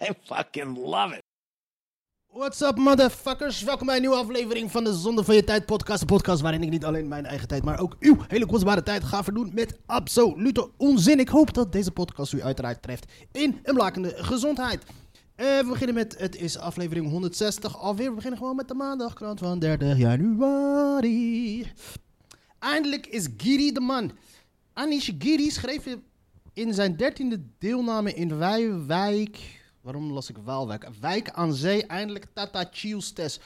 I fucking love it. What's up, motherfuckers? Welkom bij een nieuwe aflevering van de Zonde van Je Tijd podcast. Een podcast waarin ik niet alleen mijn eigen tijd, maar ook uw hele kostbare tijd ga verdoen met absolute onzin. Ik hoop dat deze podcast u uiteraard treft in een blakende gezondheid. Eh, we beginnen met, het is aflevering 160 alweer. We beginnen gewoon met de maandagkrant van 30 januari. Eindelijk is Giri de man. Anish Giri schreef in zijn dertiende deelname in Wijwijk... Waarom las ik Waalwijk? Wijk aan Zee eindelijk Tata Chiels test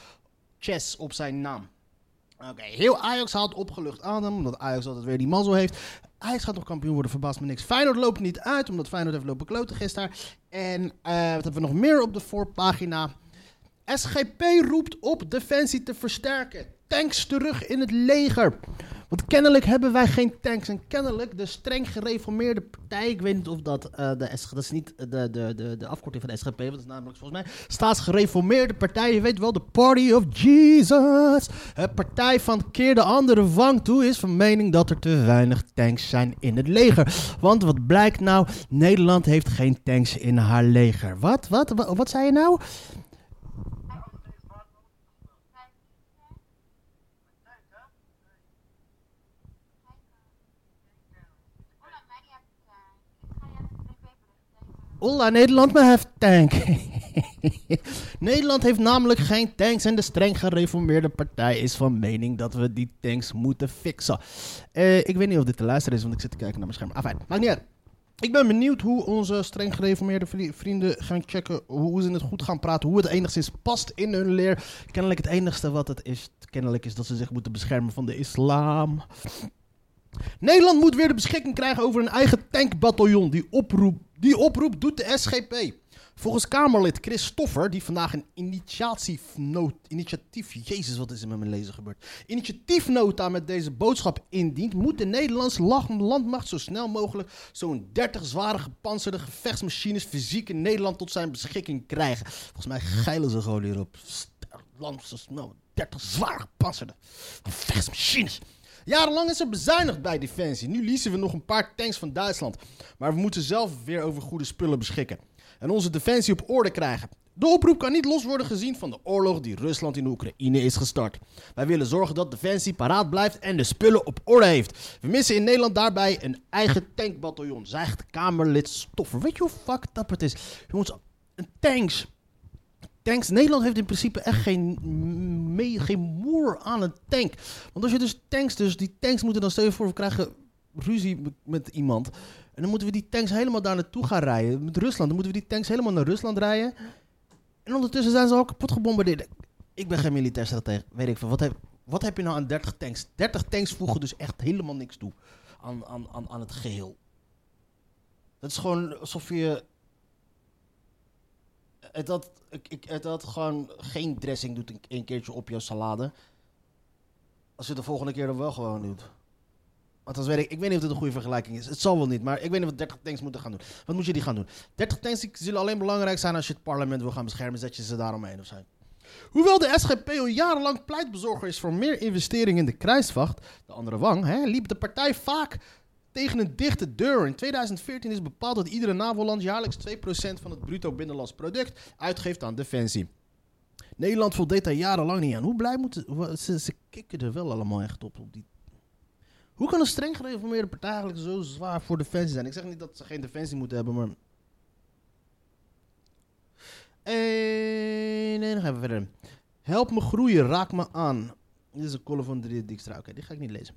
chess op zijn naam. Oké, heel Ajax haalt opgelucht adem, omdat Ajax altijd weer die mazzel heeft. Ajax gaat nog kampioen worden, verbaast me niks. Feyenoord loopt niet uit, omdat Feyenoord heeft lopen kloten gisteren. En eh, wat hebben we nog meer op de voorpagina? SGP roept op defensie te versterken. Tanks terug in het leger. Want kennelijk hebben wij geen tanks. En kennelijk de streng gereformeerde partij. Ik weet niet of dat eh, de SG, dat is niet de, de, de, de afkorting van de SGP. Want dat is namelijk volgens mij staatsgereformeerde partij. Je weet wel, de Party of Jesus. De partij van keer de andere wang toe is van mening dat er te weinig tanks zijn in het leger. Want wat blijkt nou? Nederland heeft geen tanks in haar leger. Wat? Wat? Wat, wat zei je nou? Ola, Nederland maar heeft tank. Nederland heeft namelijk geen tanks en de streng gereformeerde partij is van mening dat we die tanks moeten fixen. Eh, ik weet niet of dit te luisteren is, want ik zit te kijken naar mijn scherm. Afijn, maakt niet uit. Ik ben benieuwd hoe onze streng gereformeerde vri- vrienden gaan checken hoe ze het goed gaan praten, hoe het enigszins past in hun leer. Kennelijk het enigste wat het is, kennelijk is dat ze zich moeten beschermen van de islam. Nederland moet weer de beschikking krijgen over een eigen tankbataljon. Die oproep, die oproep doet de SGP. Volgens Kamerlid Chris Stoffer, die vandaag een initiatiefnoot, initiatief, jezus wat is er met mijn lezer gebeurd, initiatiefnota met deze boodschap indient, moet de Nederlandse landmacht zo snel mogelijk zo'n 30 zware gepantserde gevechtsmachines fysiek in Nederland tot zijn beschikking krijgen. Volgens mij geilen ze gewoon hierop. Land zo snel, 30 zwaar gepantserde gevechtsmachines. Jarenlang is er bezuinigd bij Defensie. Nu leasen we nog een paar tanks van Duitsland. Maar we moeten zelf weer over goede spullen beschikken. En onze defensie op orde krijgen. De oproep kan niet los worden gezien van de oorlog die Rusland in Oekraïne is gestart. Wij willen zorgen dat Defensie paraat blijft en de spullen op orde heeft. We missen in Nederland daarbij een eigen tankbataljon, zegt Kamerlid Stoffer. Weet je hoe fucked up het is? Jongens, een tanks tanks. Nederland heeft in principe echt geen, mee, geen moer aan een tank. Want als je dus tanks, dus die tanks moeten dan stel je voor, we krijgen ruzie met, iemand. En dan moeten we die tanks helemaal daar naartoe gaan rijden. Met Rusland. Dan moeten we die tanks helemaal naar Rusland rijden. En ondertussen zijn ze al kapot gebombardeerd. Ik ben geen militair stratege. Weet ik veel. Wat heb, wat heb je nou aan 30 tanks? 30 tanks voegen dus echt helemaal niks toe aan, aan, aan, aan het geheel. Dat is gewoon alsof je het had, ik, het had gewoon geen dressing doet een, keertje op jouw salade. Als je het de volgende keer dan wel gewoon doet. Althans, weet ik, ik weet niet of dit een goede vergelijking is. Het zal wel niet, maar ik weet niet wat 30 tanks moeten gaan doen. Wat moet je die gaan doen? 30 tanks zullen alleen belangrijk zijn als je het parlement wil gaan beschermen. Zet je ze daaromheen of zo. Hoewel de SGP al jarenlang pleitbezorger is voor meer investering in de krijgsvacht, de andere wang, hè, liep de partij vaak tegen een dichte deur. In 2014 is bepaald dat iedere NAVO-land jaarlijks 2% van het bruto binnenlands product uitgeeft aan defensie. Nederland voldeed daar jarenlang niet aan. Hoe blij moeten... Ze, ze kikken er wel allemaal echt op. op die... Hoe kan een streng gereformeerde partij eigenlijk zo zwaar voor defensie zijn? Ik zeg niet dat ze geen defensie moeten hebben, maar... En nee, dan gaan we verder. Help me groeien, raak me aan. Dit is een column van Drie Dijkstra. Oké, die ga ik niet lezen.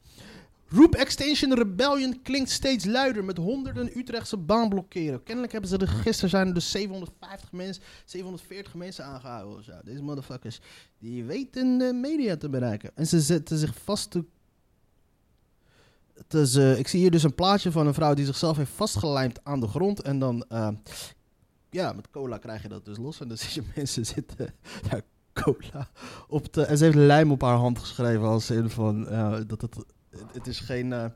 Roep Extinction Rebellion klinkt steeds luider met honderden Utrechtse baanblokkeren. Kennelijk hebben ze er gisteren zijn er dus 750 mensen, 740 mensen aangehouden zo. Deze motherfuckers, die weten de media te bereiken. En ze zetten zich vast te... te ze- ik zie hier dus een plaatje van een vrouw die zichzelf heeft vastgelijmd aan de grond. En dan, eh, ja, met cola krijg je dat dus los. En dan zie je mensen zitten, ja, cola op de... En ze heeft lijm op haar hand geschreven als in van, ja, dat het, het is geen... eh,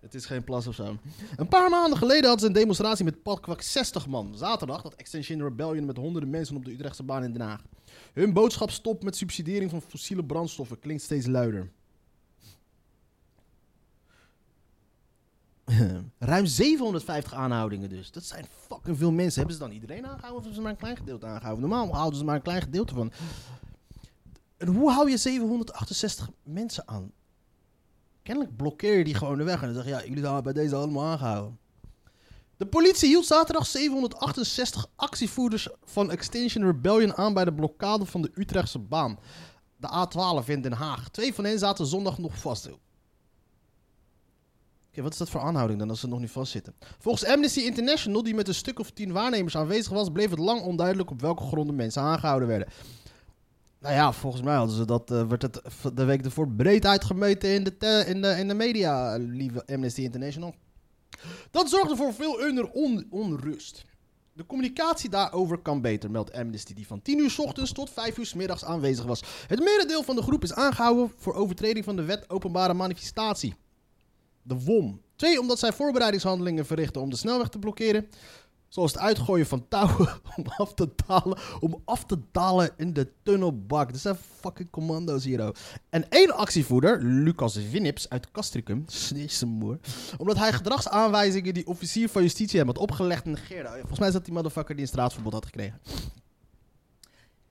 het is geen plas of zo. Een paar maanden geleden hadden ze een demonstratie met padkwak 60 man. Zaterdag dat Extinction Rebellion met honderden mensen op de Utrechtse baan in Den Haag. Hun boodschap stop met subsidiëring van fossiele brandstoffen klinkt steeds luider. Ruim 750 aanhoudingen dus. Dat zijn fucking veel mensen. Hebben ze dan iedereen aangehouden of hebben ze maar een klein gedeelte aangehouden? Normaal houden ze maar een klein gedeelte van. En hoe hou je 768 mensen aan? Kennelijk blokkeer je die gewoon de weg en dan zeg je, ja, jullie zijn bij deze allemaal aangehouden. De politie hield zaterdag 768 actievoerders van Extinction Rebellion aan bij de blokkade van de Utrechtse baan. De A12 in Den Haag. Twee van hen zaten zondag nog vast. Oké, wat is dat voor aanhouding dan als ze nog niet vastzitten? Volgens Amnesty International, die met een stuk of tien waarnemers aanwezig was, bleef het lang onduidelijk op welke gronden mensen aangehouden werden. Nou ja, volgens mij hadden ze dat, eh, werd het de week ervoor breed uitgemeten in de, in de, in de media, lieve Amnesty International. Dat zorgde voor veel on- onrust. De communicatie daarover kan beter, meldt Amnesty, die van 10 uur 's ochtends tot 5 uur 's middags aanwezig was. Het merendeel van de groep is aangehouden voor overtreding van de wet openbare manifestatie. De WOM. Twee, omdat zij voorbereidingshandelingen verrichten om de snelweg te blokkeren. Zoals het uitgooien van touwen om af te dalen, om af te dalen in de tunnelbak. Dat zijn fucking commando's hier. En één actievoerder, Lucas Winnips uit Castricum, moer, omdat hij gedragsaanwijzingen die officier van justitie hem had opgelegd negeerde. Volgens mij is dat die motherfucker die een straatverbod had gekregen.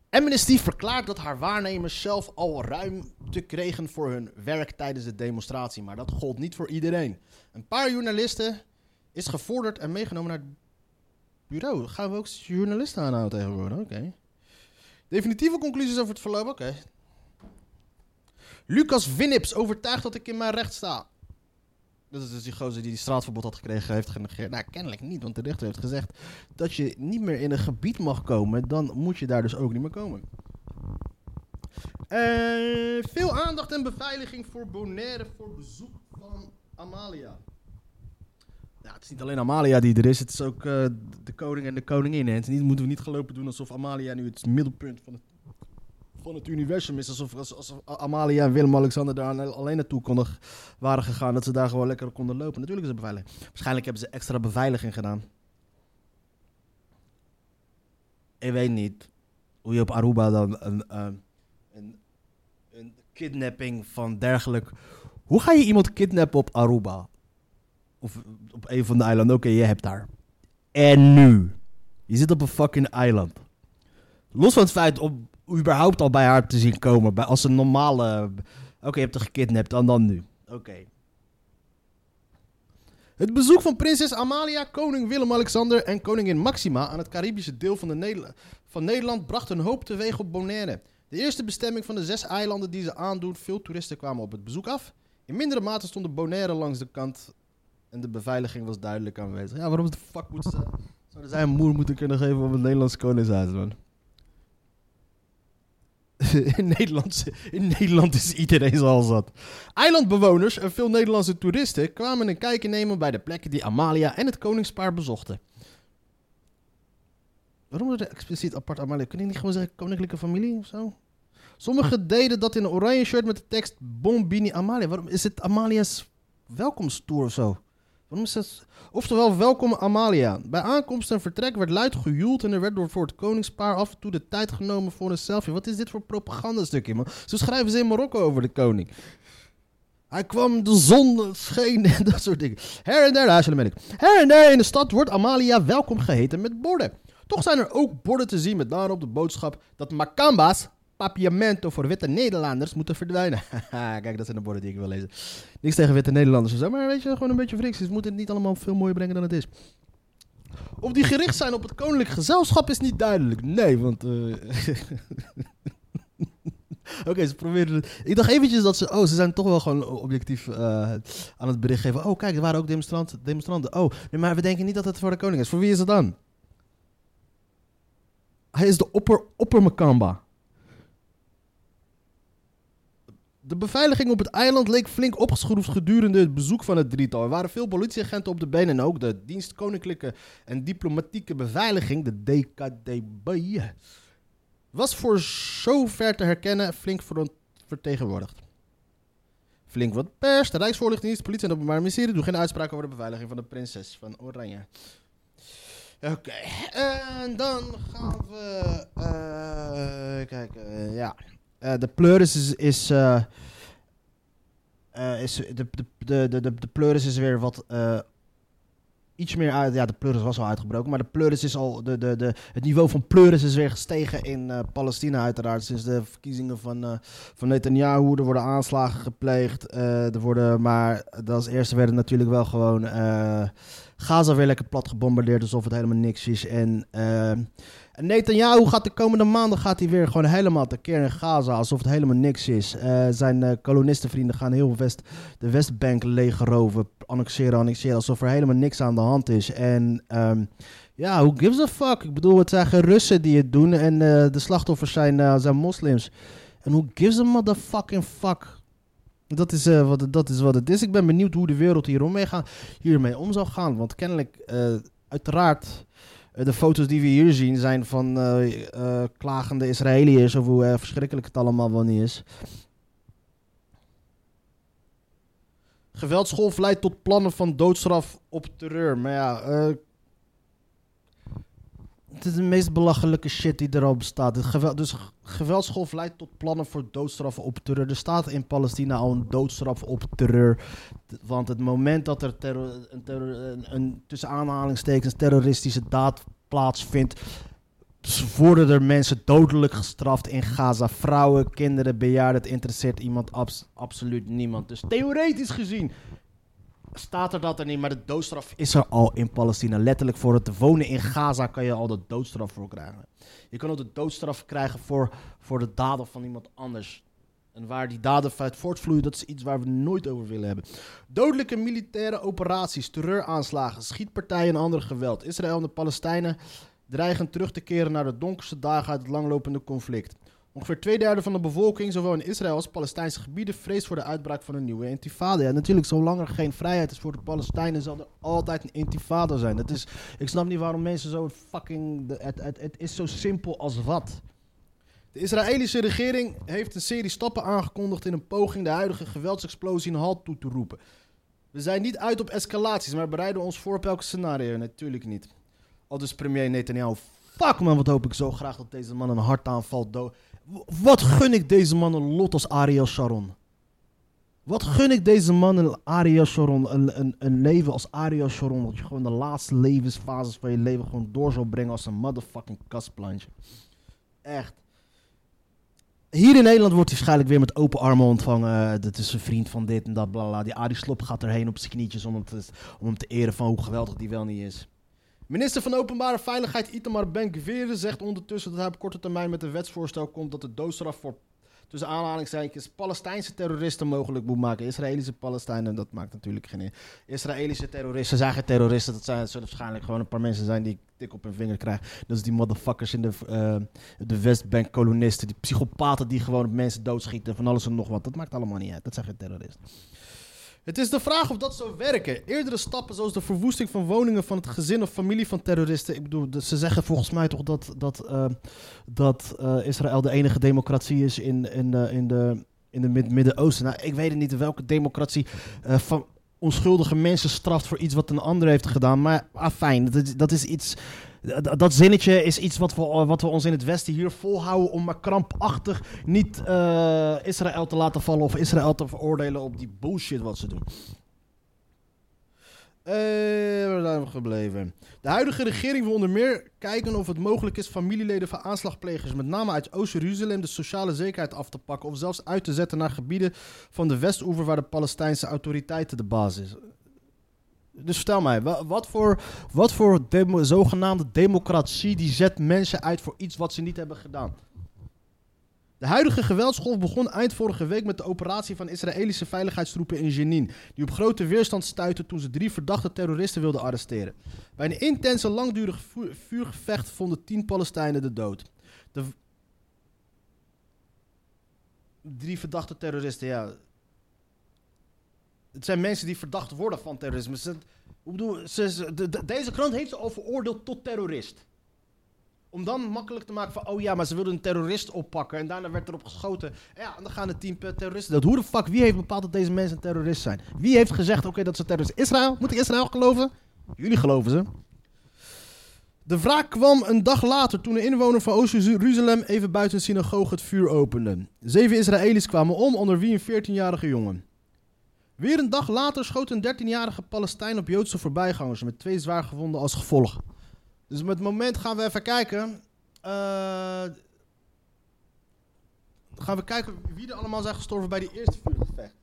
Amnesty verklaart dat haar waarnemers zelf al ruimte kregen voor hun werk tijdens de demonstratie. Maar dat gold niet voor iedereen. Een paar journalisten is gevorderd en meegenomen naar bureau. Gaan we ook journalisten aanhouden tegenwoordig? Oké. Definitieve conclusies over het verloop? Oké. Lucas Winnips overtuigd dat ik in mijn recht sta. Dat is dus die gozer die die straatverbod had gekregen, heeft genegeerd. Nou, kennelijk niet, want de rechter heeft gezegd dat je niet meer in een gebied mag komen, dan moet je daar dus ook niet meer komen. Eh, veel aandacht en beveiliging voor Bonaire voor bezoek van Amalia. Ja, het is niet alleen Amalia die er is, het is ook eh, de koning en de koningin. En het moeten we niet gelopen doen alsof Amalia nu het middelpunt van het, van het universum is. Alsof, Amalia en Willem-Alexander daar alleen naartoe konden, waren gegaan. Dat ze daar gewoon lekker konden lopen. Natuurlijk is er beveiliging. Waarschijnlijk hebben ze extra beveiliging gedaan. Ik weet niet hoe je op Aruba dan een, eh, een, een kidnapping van dergelijk... Hoe ga je iemand kidnappen op Aruba? Of op een van de eilanden. Oké, je hebt daar. En nu? Je zit op een fucking eiland. Los van het feit om überhaupt al bij haar te zien komen. Bij, als een normale... Oké, je hebt haar gekidnapt. En dan nu. Oké. Het bezoek van prinses Amalia, koning Willem-Alexander en koningin Maxima aan het Caribische deel van, de van Nederland bracht een hoop teweeg op Bonaire. De eerste bestemming van de zes eilanden die ze aandoen. Veel toeristen kwamen op het bezoek af. In mindere mate stonden Bonaire langs de kant en de beveiliging was duidelijk aanwezig. Ja, waarom de fuck moet ze... Zouden zij een moer moeten kunnen geven op het Nederlandse koningshuis, man? in, Nederland, in Nederland is iedereen zoals dat. Eilandbewoners en veel Nederlandse toeristen kwamen een kijkje nemen bij de plekken die Amalia en het koningspaar bezochten. Waarom er expliciet apart Amalia? Kun je niet gewoon zeggen koninklijke familie of zo? Sommigen deden dat in een oranje shirt met de tekst Bombini Amalia. Waarom is het Amalia's welkomsttour of zo? Oftewel, welkom Amalia. Bij aankomst en vertrek werd luid gejoeld en er werd door voor het koningspaar af en toe de tijd genomen voor een selfie. Wat is dit voor propagandastukje, man? Zo schrijven ze in Marokko over de koning. Hij kwam, de zon scheen en dat soort dingen. Her en der, daar ben ik. Her en der in de stad wordt Amalia welkom geheten met borden. Toch zijn er ook borden te zien met daarop de boodschap dat Macamba's, papiamento voor witte Nederlanders, moeten verdwijnen. Kijk, dat zijn de borden die ik wil lezen. Niks tegen witte Nederlanders of zo, maar weet je, gewoon een beetje frictie. Ze moeten het niet allemaal veel mooier brengen dan het is. Of die gericht zijn op het koninklijk gezelschap is niet duidelijk. Nee, want... eh, Oké, ze proberen. Ik dacht eventjes dat ze... Oh, ze zijn toch wel gewoon objectief eh, aan het bericht geven. Oh, kijk, er waren ook demonstranten. demonstranten. Oh, nee, maar we denken niet dat het voor de koning is. Voor wie is het dan? Hij is de opper, opper De beveiliging op het eiland leek flink opgeschroefd gedurende het bezoek van het drietal. Er waren veel politieagenten op de been en ook de dienst Koninklijke en Diplomatieke Beveiliging, de DKDB, was voor zover te herkennen flink ver- vertegenwoordigd. Flink wat pers, de Rijksvoorlichtingsdienst, politie en het Openbaar Ministerie doen geen uitspraak over de beveiliging van de prinses van Oranje. Oké, en dan gaan we eh kijken. ja, Eh, de pleuris is. is, eh, eh, is de, de, de, de, de, is weer wat. iets meer uit. Ja, de pleuris was al uitgebroken. Maar de pleuris is al. De, de, de, het niveau van pleuris is weer gestegen in Palestina, uiteraard. Sinds de verkiezingen van, eh, van Netanyahu. Er worden aanslagen gepleegd. er worden. Maar als eerste werden natuurlijk wel gewoon. Gaza weer lekker plat gebombardeerd. Alsof het helemaal niks is. En. En Netanyahu gaat de komende maanden gaat hij weer gewoon helemaal tekeer in Gaza, alsof het helemaal niks is. Eh, zijn eh, kolonistenvrienden gaan heel West, de Westbank leeggeroven, annexeren, annexeren, alsof er helemaal niks aan de hand is. En ehm, ja, who gives a fuck? Ik bedoel, het zijn geen Russen die het doen en eh, de slachtoffers zijn, zijn moslims. En who gives a motherfucking fuck? Dat is, wat, dat is wat het is. Ik ben benieuwd hoe de wereld hieromee gaan, hiermee om zou gaan. Want kennelijk, uiteraard, de foto's die we hier zien zijn van eh, eh, klagende Israëliërs over hoe eh, verschrikkelijk het allemaal wel niet is. Geweldsgolf leidt tot plannen van doodstraf op terreur. Maar ja, eh, het is de meest belachelijke shit die er al bestaat. Het geweld, dus geweldsgolf leidt tot plannen voor doodstraffen op terreur. Er staat in Palestina al een doodstraf op terreur. Want het moment dat er een, een, een tussen aanhalingstekens terroristische daad plaatsvindt, worden er mensen dodelijk gestraft in Gaza. Vrouwen, kinderen, bejaarden, het interesseert iemand abs- absoluut niemand. Dus theoretisch gezien staat er dat er niet, maar de doodstraf is er al in Palestina. Letterlijk voor het wonen in Gaza kan je al de doodstraf voor krijgen. Je kan ook de doodstraf krijgen voor, voor de daden van iemand anders. En waar die daden uit voortvloeien, dat is iets waar we nooit over willen hebben. Dodelijke militaire operaties, terreuraanslagen, schietpartijen en ander geweld. Israël en de Palestijnen dreigen terug te keren naar de donkerste dagen uit het langlopende conflict. Ongeveer twee derde van de bevolking, zowel in Israël als Palestijnse gebieden, vreest voor de uitbraak van een nieuwe intifada. Ja, natuurlijk, zolang er geen vrijheid is voor de Palestijnen, zal er altijd een intifada zijn. Dat is, ik snap niet waarom mensen zo fucking. Het, het, het is zo simpel als wat. De Israëlische regering heeft een serie stappen aangekondigd in een poging de huidige geweldsexplosie een halt toe te roepen. We zijn niet uit op escalaties, maar bereiden ons voor op elk scenario. Natuurlijk niet. Al dus premier Netanyahu. Fuck man, wat hoop ik zo graag dat deze man een hartaanval dood. Wat gun ik deze man een lot als Ariel Sharon? Wat gun ik deze man een Ariel Sharon, een, een, een leven als Ariel Sharon, dat je gewoon de laatste levensfases van je leven gewoon door zou brengen als een motherfucking kastplantje. Echt. Hier in Nederland wordt hij waarschijnlijk weer met open armen ontvangen. Eh, Dat is een vriend van dit en dat, bla bla. Die Arie Slop gaat erheen op zijn knietjes om hem, te, om hem te eren van hoe geweldig die wel niet is. Minister van Openbare Veiligheid Itamar Ben-Gvir zegt ondertussen dat hij op korte termijn met een wetsvoorstel komt dat de doodstraf voor tussen aanhalingstekens Palestijnse terroristen mogelijk moet maken. Israëlische Palestijnen, dat maakt natuurlijk geen. Israëlische terroristen zijn geen terroristen. Dat zijn, zullen waarschijnlijk gewoon een paar mensen zijn die ik tik op hun vinger krijg. Dat is die motherfuckers in de, eh, de Westbank kolonisten, die psychopaten die gewoon mensen doodschieten van alles en nog wat. Dat maakt allemaal niet uit. Dat zijn geen terroristen. Het is de vraag of dat zou werken. Eerdere stappen, zoals de verwoesting van woningen van het gezin of familie van terroristen. Ik bedoel, ze zeggen volgens mij toch dat, dat, eh, dat eh, Israël de enige democratie is in, in, de- in, de, in de Mid- Midden-Oosten. Nou, ik weet niet welke democratie eh, van onschuldige mensen straft voor iets wat een ander heeft gedaan. Maar ah, fijn, dat, dat is iets. Dat, zinnetje is iets wat we, wat we ons in het Westen hier volhouden om maar krampachtig niet eh, Israël te laten vallen of Israël te veroordelen op die bullshit wat ze doen. Eh, waar zijn we gebleven? De huidige regering wil onder meer kijken of het mogelijk is familieleden van aanslagplegers, met name uit Oost-Jeruzalem, de sociale zekerheid af te pakken of zelfs uit te zetten naar gebieden van de Westoever waar de Palestijnse autoriteiten de baas is. Dus vertel mij, wa- wat voor, wat voor zogenaamde democratie die zet mensen uit voor iets wat ze niet hebben gedaan? De huidige geweldsgolf begon eind vorige week met de operatie van Israëlische veiligheidstroepen in Jenin, die op grote weerstand stuitten toen ze drie verdachte terroristen wilden arresteren. Bij een intense langdurig vu- vuurgevecht vonden tien Palestijnen de dood. De, drie verdachte terroristen, ja. Het zijn mensen die verdacht worden van terrorisme. Hoe ze, ze- de- de- deze krant heeft ze al veroordeeld tot terrorist. Om dan makkelijk te maken van, oh ja, maar ze wilden een terrorist oppakken en daarna werd erop geschoten. Ja, dan gaan tien eh, terroristen dood. Hoe de fuck, wie heeft bepaald dat deze mensen een terrorist zijn? Wie heeft gezegd, oké, dat ze terrorist Israël? Moet ik Israël geloven? Jullie geloven ze. De wraak kwam een dag later toen een inwoner van Oost-Jeruzalem even buiten een synagoge het vuur opende. Zeven Israëli's kwamen om, onder wie een 14-jarige jongen. Weer een dag later schoot een 13-jarige Palestijn op Joodse voorbijgangers met twee zwaar gewonden als gevolg. Dus met het moment gaan we even kijken. eh, gaan we kijken wie er allemaal zijn gestorven bij die eerste vuurgevecht.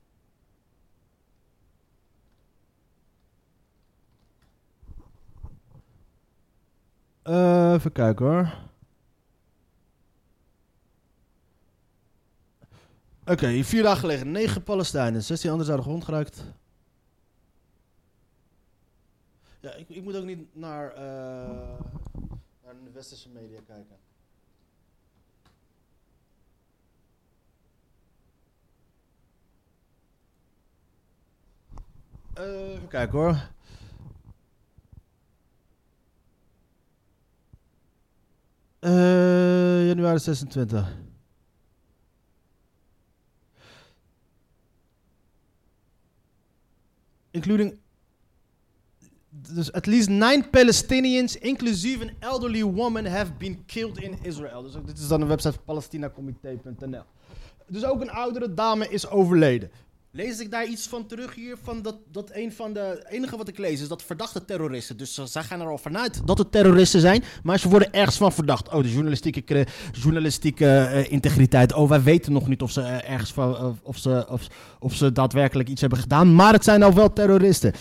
Eh, even kijken hoor. Oké, vier dagen geleden. Negen Palestijnen. 16 anderen zouden gewond geraakt. Ja, ik, ik moet ook niet naar, eh, naar de westerse media kijken. Eh, even kijken hoor. Eh, januari 26. Including. Dus at least nine Palestinians, inclusief een elderly woman, have been killed in Israel. Dus dit is dan een website van palestinacomité.nl. Dus ook een oudere dame is overleden. Lees ik daar iets van terug hier? Van dat, dat een van de. Enige wat ik lees is dat verdachte terroristen. Dus zij gaan er al vanuit dat het terroristen zijn. Maar ze worden ergens van verdacht. Oh, de journalistieke, journalistieke eh, integriteit. Oh, wij weten nog niet of ze eh, ergens van. of, ze, of, of ze daadwerkelijk iets hebben gedaan. Maar het zijn nou wel terroristen.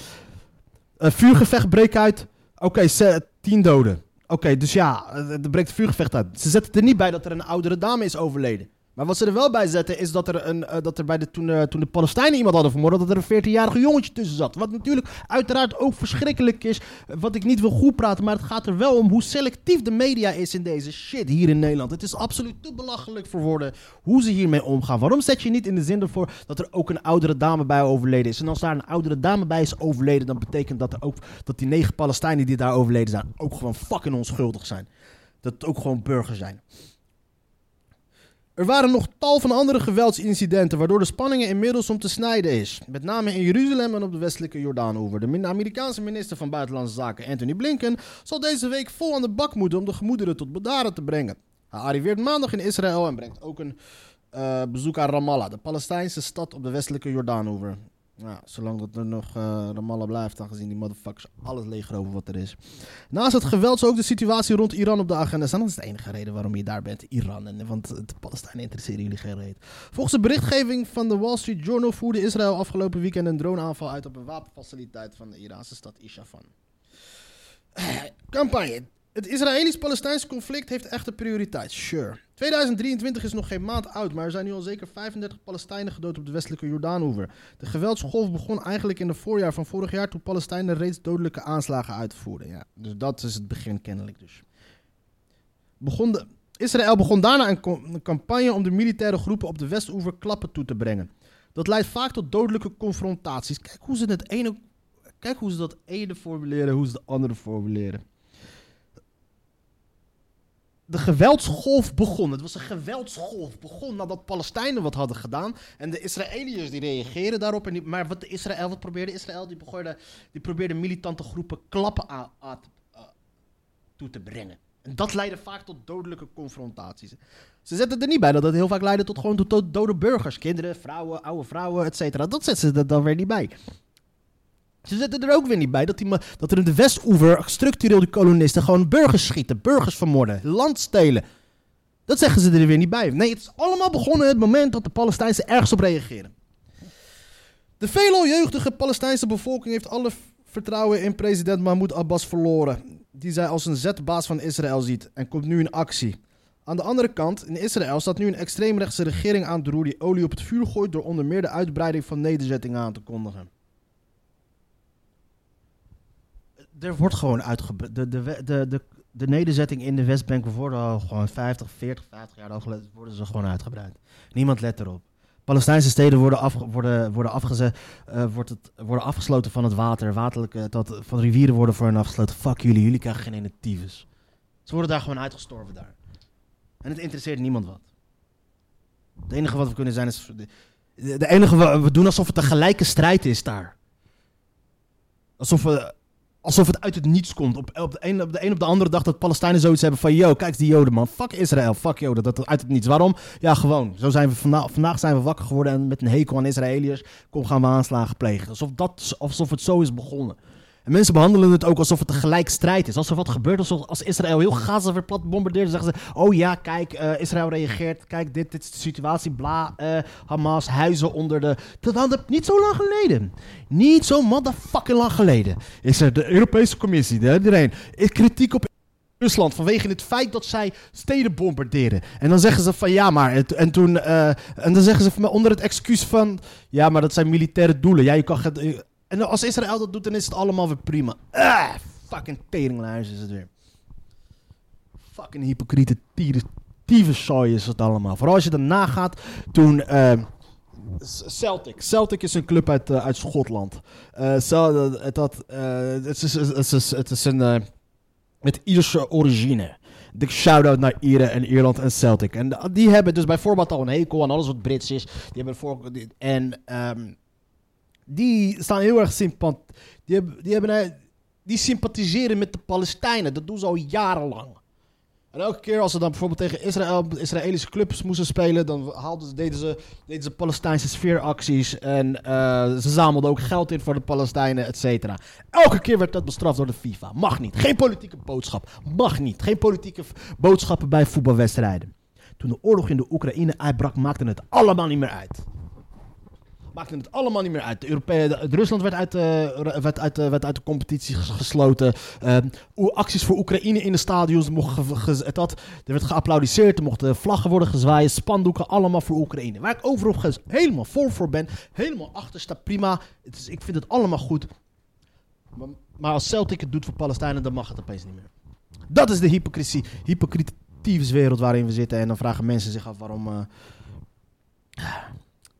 Een vuurgevecht breekt uit. Oké, ze- tien doden. Oké, dus ja, eh, er breekt vuurgevecht uit. Ze zetten er niet bij dat er een oudere dame is overleden. Maar wat ze er wel bij zetten is dat er, een, eh, dat er bij de, toen, eh, toen de Palestijnen iemand hadden vermoord, dat er een 14-jarige jongetje tussen zat. Wat natuurlijk uiteraard ook verschrikkelijk is. eh, Wat ik niet wil goed praten, maar het gaat er wel om hoe selectief de media is in deze shit hier in Nederland. Het is absoluut te belachelijk voor woorden hoe ze hiermee omgaan. Waarom zet je niet in de zin ervoor dat er ook een oudere dame bij overleden is? En als daar een oudere dame bij is overleden, dan betekent dat er ook dat die negen Palestijnen die daar overleden zijn ook gewoon fucking onschuldig zijn. Dat het ook gewoon burgers zijn. Er waren nog tal van andere geweldsincidenten waardoor de spanningen inmiddels om te snijden is. Met name in Jeruzalem en op de westelijke Jordaanoever. De Amerikaanse minister van Buitenlandse Zaken Anthony Blinken zal deze week vol aan de bak moeten om de gemoederen tot bedaren te brengen. Hij arriveert maandag in Israël en brengt ook een eh, bezoek aan Ramallah, de Palestijnse stad op de westelijke Jordaanover. Ja, zolang dat er nog eh, Ramallah blijft, aangezien die motherfuckers alles leger over wat er is. Naast het geweld zou ook de situatie rond Iran op de agenda. Dat is de enige reden waarom je daar bent, Iran. En, want de Palestijnen interesseren jullie geen reet. Volgens de berichtgeving van de Wall Street Journal voerde Israël afgelopen weekend een droneaanval uit op een wapenfaciliteit van de Iraanse stad Isfahan. Campagne. Het Israëlisch-Palestijnse conflict heeft echte prioriteit. Sure. 2023 is nog geen maand oud, maar er zijn nu al zeker 35 Palestijnen gedood op de westelijke Jordaanoever. De geweldsgolf begon eigenlijk in het voorjaar van vorig jaar toen Palestijnen reeds dodelijke aanslagen uitvoerden. Ja, dus dat is het begin kennelijk dus. Israël begon daarna een, campagne om de militaire groepen op de Westoever klappen toe te brengen. Dat leidt vaak tot dodelijke confrontaties. Kijk hoe ze het kijk hoe ze dat ene formuleren, hoe ze de andere formuleren. De geweldsgolf begon. Het was een geweldsgolf. Begon nadat Palestijnen wat hadden gedaan. En de Israëliërs die reageerden daarop. En die, maar wat, de Israël, wat probeerde Israël? Die, probeerde, die probeerde militante groepen klappen aan, eh, toe te brengen. En dat leidde vaak tot dodelijke confrontaties. Ze zetten er niet bij dat het heel vaak leidde tot gewoon tot do- dode burgers. Kinderen, vrouwen, oude vrouwen, et cetera. Dat zetten ze er dan weer niet bij. Ze zetten er ook weer niet bij dat, die, dat er in de Westoever structureel de kolonisten gewoon burgers schieten, burgers vermoorden, land stelen. Dat zeggen ze er weer niet bij. Nee, het is allemaal begonnen het moment dat de Palestijnen ergens op reageren. De veelal jeugdige Palestijnse bevolking heeft alle vertrouwen in president Mahmoud Abbas verloren. Die zij als een zetbaas van Israël ziet en komt nu in actie. Aan de andere kant, in Israël staat nu een extreemrechtse regering aan de roer die olie op het vuur gooit door onder meer de uitbreiding van nederzettingen aan te kondigen. Er wordt gewoon uitgebreid. De, de, de, de, de nederzetting in de Westbank worden al gewoon 50, 40, 50 jaar al worden ze gewoon uitgebreid. Niemand let erop. Palestijnse steden worden, afge- worden, worden, afgezet, eh, wordt het, worden afgesloten van het water. Waterlijke, dat, van rivieren worden voor hen afgesloten. Fuck jullie, jullie krijgen geen tyfus. Ze worden daar gewoon uitgestorven daar. En het interesseert niemand wat. Het enige wat we kunnen zijn is... De, de enige, we doen alsof het een gelijke strijd is daar. Alsof, we, alsof het uit het niets komt. Op, op, de een, op de op de andere dag dat Palestijnen zoiets hebben van... Yo, kijk die Joden man. Fuck Israël. Fuck Joden. Dat uit het niets. Waarom? Ja, gewoon. Zo zijn we vanda- vandaag zijn we wakker geworden en met een hekel aan Israëliërs... Kom gaan we aanslagen plegen. Alsof, dat, alsof het zo is begonnen. En mensen behandelen het ook alsof het een gelijk strijd is. Als er wat gebeurt, als Israël heel Gaza weer plat bombardeert, zeggen ze: Oh ja, kijk, eh, Israël reageert. Kijk, dit, dit is de situatie. Bla, eh, Hamas, huizen onder de. Dat niet zo lang geleden. Niet zo motherfucking lang geleden. Is er de Europese Commissie, de, iedereen. Is kritiek op Rusland vanwege het feit dat zij steden bombarderen. En dan zeggen ze van ja, maar. En, toen, eh, en dan zeggen ze van, onder het excuus van. Ja, maar dat zijn militaire doelen. Ja, je kan. En als Israël dat doet, dan is het allemaal weer prima. Ah, fucking teringluis is het weer. Fucking hypocriete tyfuszooi is het allemaal. Vooral als je daarna gaat toen... eh, Celtic. Celtic is een club uit, eh, uit Schotland. Cel- het, is, het, is, het is een... eh, met Ierse origine. Dik shout-out naar Ieren en Ierland en Celtic. En die hebben dus bijvoorbeeld al een hekel aan alles wat Brits is. Die hebben voor, en ehm, die staan heel erg sympat. Die, die, hebben, die sympathiseren met de Palestijnen. Dat doen ze al jarenlang. En elke keer als ze dan bijvoorbeeld tegen Israël, Israëlische clubs moesten spelen, dan haalden ze, deden, ze, deden ze Palestijnse sfeeracties. En eh, ze zamelden ook geld in voor de Palestijnen, et cetera. Elke keer werd dat bestraft door de FIFA. Mag niet. Geen politieke boodschap. Mag niet. Geen politieke boodschappen bij voetbalwedstrijden. Toen de oorlog in de Oekraïne uitbrak, maakte het allemaal niet meer uit. Maakte het allemaal niet meer uit. De Rusland werd uit, de, werd, uit, werd uit de competitie ges- gesloten. Ehm, acties voor Oekraïne in de stadions. Mochten dat, er werd geapplaudiseerd. Er mochten vlaggen worden gezwaaid. Spandoeken, allemaal voor Oekraïne. Waar ik overigens helemaal voor voor ben. Helemaal achter sta. Prima. Het is, ik vind het allemaal goed. Maar, als Celtic het doet voor Palestijnen, dan mag het opeens niet meer. Dat is de hypocrisie. Hypocriete wereld waarin we zitten. En dan vragen mensen zich af waarom... eh,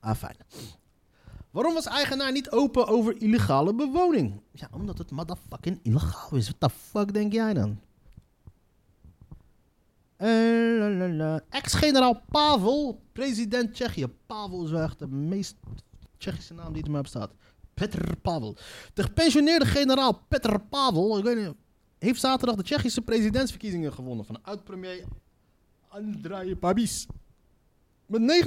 Ah, fijn. Waarom was eigenaar niet open over illegale bewoning? Ja, omdat het motherfucking illegaal is. Wat de fuck denk jij dan? La. Ex-generaal Pavel, president Tsjechië. Pavel is echt de meest Tsjechische naam die er maar op staat. Petr Pavel. De gepensioneerde generaal Petr Pavel, ik weet niet, heeft zaterdag de Tsjechische presidentsverkiezingen gewonnen van oud-premier Andrei Babis. Met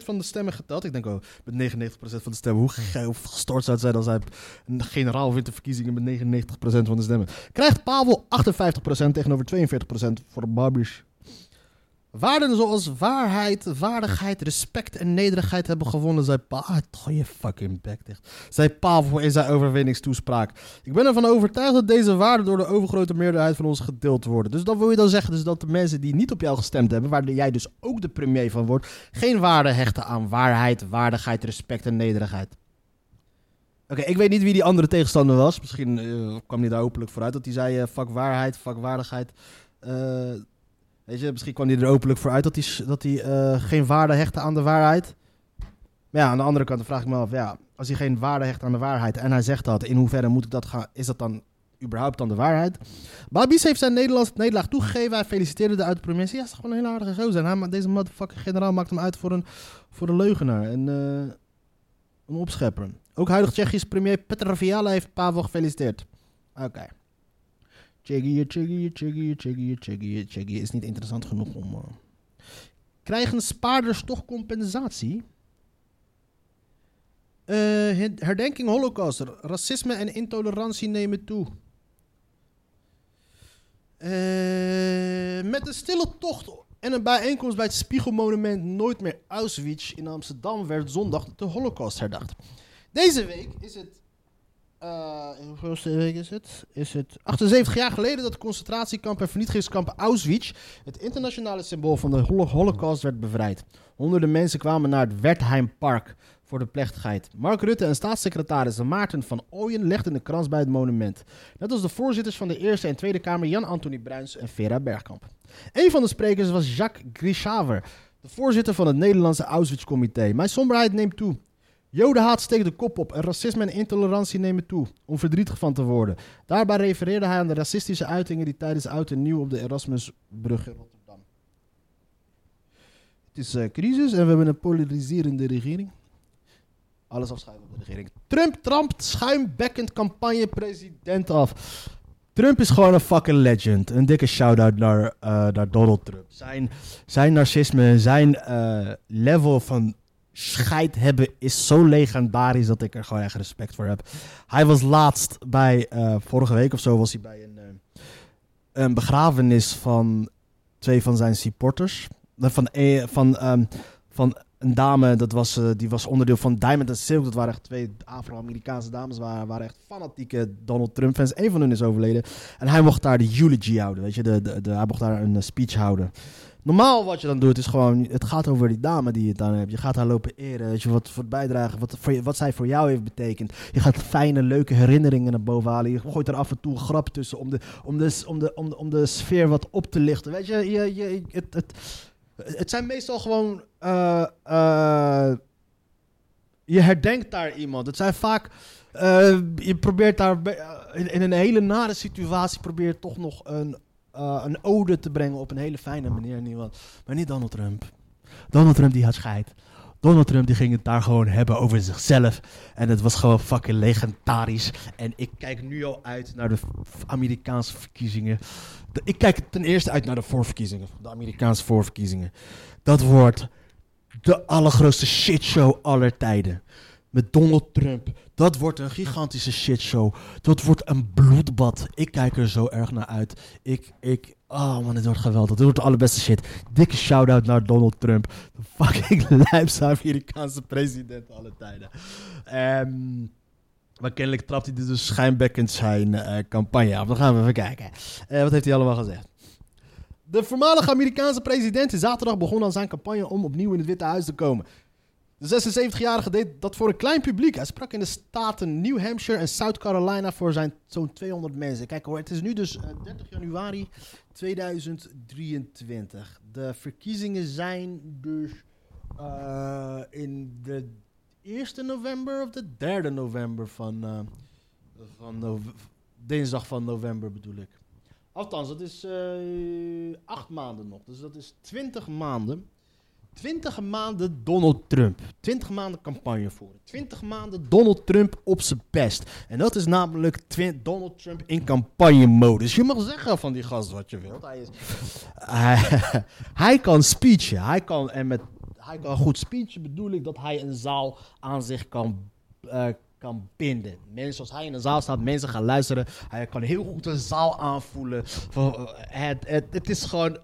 99% van de stemmen geteld. Ik denk, oh, met 99% van de stemmen. Hoe, ge- hoe gestoord zou het zijn als hij een generaal wint de verkiezingen met 99% van de stemmen. Krijgt Pavel 58% tegenover 42% voor Babiš. Waarden zoals waarheid, waardigheid, respect en nederigheid hebben gewonnen, zei Pavel. Ah, je fucking bek dicht. Zei Pavel in zijn overwinningstoespraak. Ik ben ervan overtuigd dat deze waarden door de overgrote meerderheid van ons gedeeld worden. Dus dan wil je dan zeggen dus dat de mensen die niet op jou gestemd hebben, waar jij dus ook de premier van wordt, geen waarde hechten aan waarheid, waardigheid, respect en nederigheid. Oké, ik weet niet wie die andere tegenstander was. Misschien eh, kwam hij daar openlijk vooruit dat hij zei eh, fuck waarheid, fuck waardigheid. Eh, misschien kwam hij er openlijk vooruit dat hij, dat hij eh, geen waarde hechtte aan de waarheid. Maar ja, aan de andere kant vraag ik me af, ja, als hij geen waarde hecht aan de waarheid en hij zegt dat, in hoeverre moet ik dat gaan, is dat dan überhaupt dan de waarheid? Babis heeft zijn Nederlandse nederlaag toegegeven, hij feliciteerde de uit-provincie. Ja, is gewoon een hele aardige gozer. Hij ma- deze motherfucking generaal maakt hem uit voor een, voor leugenaar en eh, een opschepper. Ook huidig Tsjechisch premier Petr Fiala heeft Pavel gefeliciteerd. Oké. Tsjechië, Tsjechië, Tsjechië, Tsjechië, Tsjechië, Tsjechië is niet interessant genoeg om... eh. Krijgen spaarders toch compensatie? Eh, her- herdenking Holocaust. Racisme en intolerantie nemen toe. Eh, met een stille tocht en een bijeenkomst bij het Spiegelmonument Nooit meer Auschwitz in Amsterdam werd zondag de Holocaust herdacht. Deze week is het. Eh hoeveelste week is het? Is het 78 jaar geleden dat het concentratiekamp en vernietigingskamp Auschwitz, het internationale symbool van de holo- Holocaust, werd bevrijd. Honderden mensen kwamen naar het Wertheimpark voor de plechtigheid. Mark Rutte en staatssecretaris Maarten van Ooyen legden de krans bij het monument. Net als de voorzitters van de Eerste en Tweede Kamer Jan-Anthony Bruins en Vera Bergkamp. Een van de sprekers was Jacques Grishaver, De voorzitter van het Nederlandse Auschwitz-comité. Mijn somberheid neemt toe. Jodenhaat steekt de kop op en racisme en intolerantie nemen toe, om verdrietig van te worden. Daarbij refereerde hij aan de racistische uitingen die tijdens Oud en Nieuw op de Erasmusbrug in Rotterdam. Het is eh, crisis en we hebben een polariserende regering. Alles afschuiven op de regering. Trump trampt schuimbekkend campagne-president af. Trump is gewoon een fucking legend. Een dikke shout-out naar, eh, naar Donald Trump. Zijn, zijn narcisme, zijn eh, level van scheid hebben is zo legendarisch dat ik er gewoon echt respect voor heb. Hij was laatst bij, eh, vorige week of zo, was hij bij een, eh, een begrafenis van twee van zijn supporters. Eh, Van, van, ehm, van een dame, dat was, die was onderdeel van Diamond and Silk. Dat waren echt twee Afro-Amerikaanse dames, waren, waren echt fanatieke Donald Trump fans. Eén van hun is overleden. En hij mocht daar de eulogy houden, weet je. De, de, de, hij mocht daar een speech houden. Normaal wat je dan doet is gewoon, het gaat over die dame die je dan hebt. Je gaat haar lopen eren, weet je, wat voor bijdragen, wat, voor wat zij voor jou heeft betekend. Je gaat fijne, leuke herinneringen naar boven halen. Je gooit er af en toe een grap tussen om de, om de, om de, om de, om de sfeer wat op te lichten. Weet je, je, je het, het, het zijn meestal gewoon, eh, eh, je herdenkt daar iemand. Het zijn vaak, eh, je probeert daar in, een hele nare situatie, probeer toch nog een, eh, een ode te brengen op een hele fijne manier. Maar niet Donald Trump. Donald Trump die had scheid. Donald Trump die ging het daar gewoon hebben over zichzelf. En het was gewoon fucking legendarisch. En ik kijk nu al uit naar de Amerikaanse verkiezingen. Ik kijk ten eerste uit naar de voorverkiezingen. De Amerikaanse voorverkiezingen. Dat wordt de allergrootste shitshow aller tijden. Met Donald Trump. Dat wordt een gigantische shitshow. Dat wordt een bloedbad. Ik kijk er zo erg naar uit. Ik, ik, oh man, dit wordt geweldig. Dit wordt de allerbeste shit. Dikke shout-out naar Donald Trump. De fucking lijpste Amerikaanse president aller tijden. Ehm, maar kennelijk trapt hij dus schijnbekkend zijn eh, campagne af. Dan gaan we even kijken. Eh, wat heeft hij allemaal gezegd? De voormalige Amerikaanse president is zaterdag begonnen aan zijn campagne om opnieuw in het Witte Huis te komen. De 76-jarige deed dat voor een klein publiek. Hij sprak in de staten New Hampshire en South Carolina voor zijn zo'n 200 mensen. Kijk hoor, het is nu dus eh, 30 januari 2023. De verkiezingen zijn dus eh, in de 1 november of de 3 november van, eh, van nove- dinsdag van november bedoel ik. Althans, dat is eh acht maanden nog. Dus dat is 20 maanden. 20 maanden Donald Trump. 20 maanden campagne voeren. 20 maanden Donald Trump op zijn best. En dat is namelijk Donald Trump in campagnemodus. Je mag zeggen van die gast wat je wilt. Hij, is, hij, kan speechen. Hij kan, en met hij kan goed speechen bedoel ik dat hij een zaal aan zich kan, eh, kan binden. Mensen, als hij in een zaal staat, mensen gaan luisteren. Hij kan heel goed een zaal aanvoelen. Eh, Het, het, het is gewoon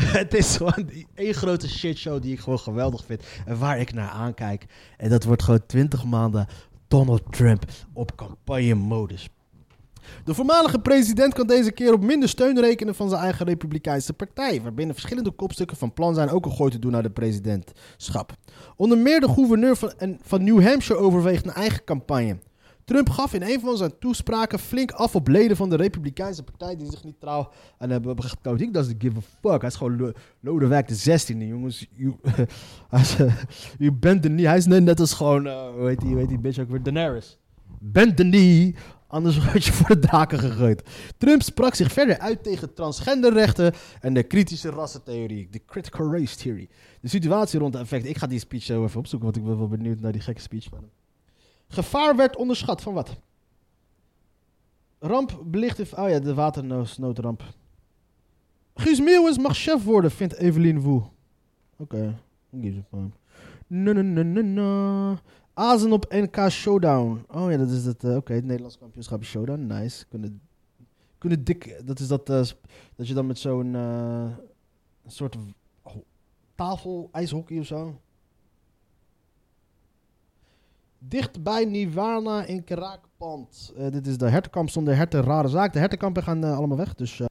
het is gewoon één grote shitshow die ik gewoon geweldig vind. En waar ik naar aankijk. En dat wordt gewoon 20 maanden Donald Trump op campagnemodus. De voormalige president kan deze keer op minder steun rekenen van zijn eigen Republikeinse partij, waarbinnen verschillende kopstukken van plan zijn ook een gooi te doen naar de presidentschap. Onder meer de gouverneur van, van New Hampshire overweegt een eigen campagne. Trump gaf in een van zijn toespraken flink af op leden van de Republikeinse partij die zich niet trouw aan hebben getoond. Ik doesn't give a fuck. Hij is gewoon Lo- Lodewijk de 16e, jongens. Eh, you bent de knee. Hij is net, als gewoon, eh, hoe heet die, hoe heet bitch ook weer, Daenerys. Bend de knee, anders word je voor de daken gegooid. Trump sprak zich verder uit tegen transgenderrechten en de kritische rassentheorie, de critical race theory. De situatie rond de effecten. Ik ga die speech zo even opzoeken, want ik ben wel benieuwd naar die gekke speech van hem. Gevaar werd onderschat van wat? Ramp belicht... Oh ja, de watersnoodramp. Guus Meeuwis mag chef worden, vindt Evelien Woe. Oké, who gives a. Azen op NK Showdown. Oh ja, dat is het. eh, Oké, het Nederlands kampioenschap Showdown. Nice. Kunnen, kunnen dik. Dat is dat. eh, dat je dan met zo'n. eh, soort. tafel ijshockey of zo. Dicht bij Nirvana in Kraakpand. Eh, dit is de hertenkamp zonder herten. Rare zaak. De hertenkampen gaan eh, allemaal weg. Dus. eh,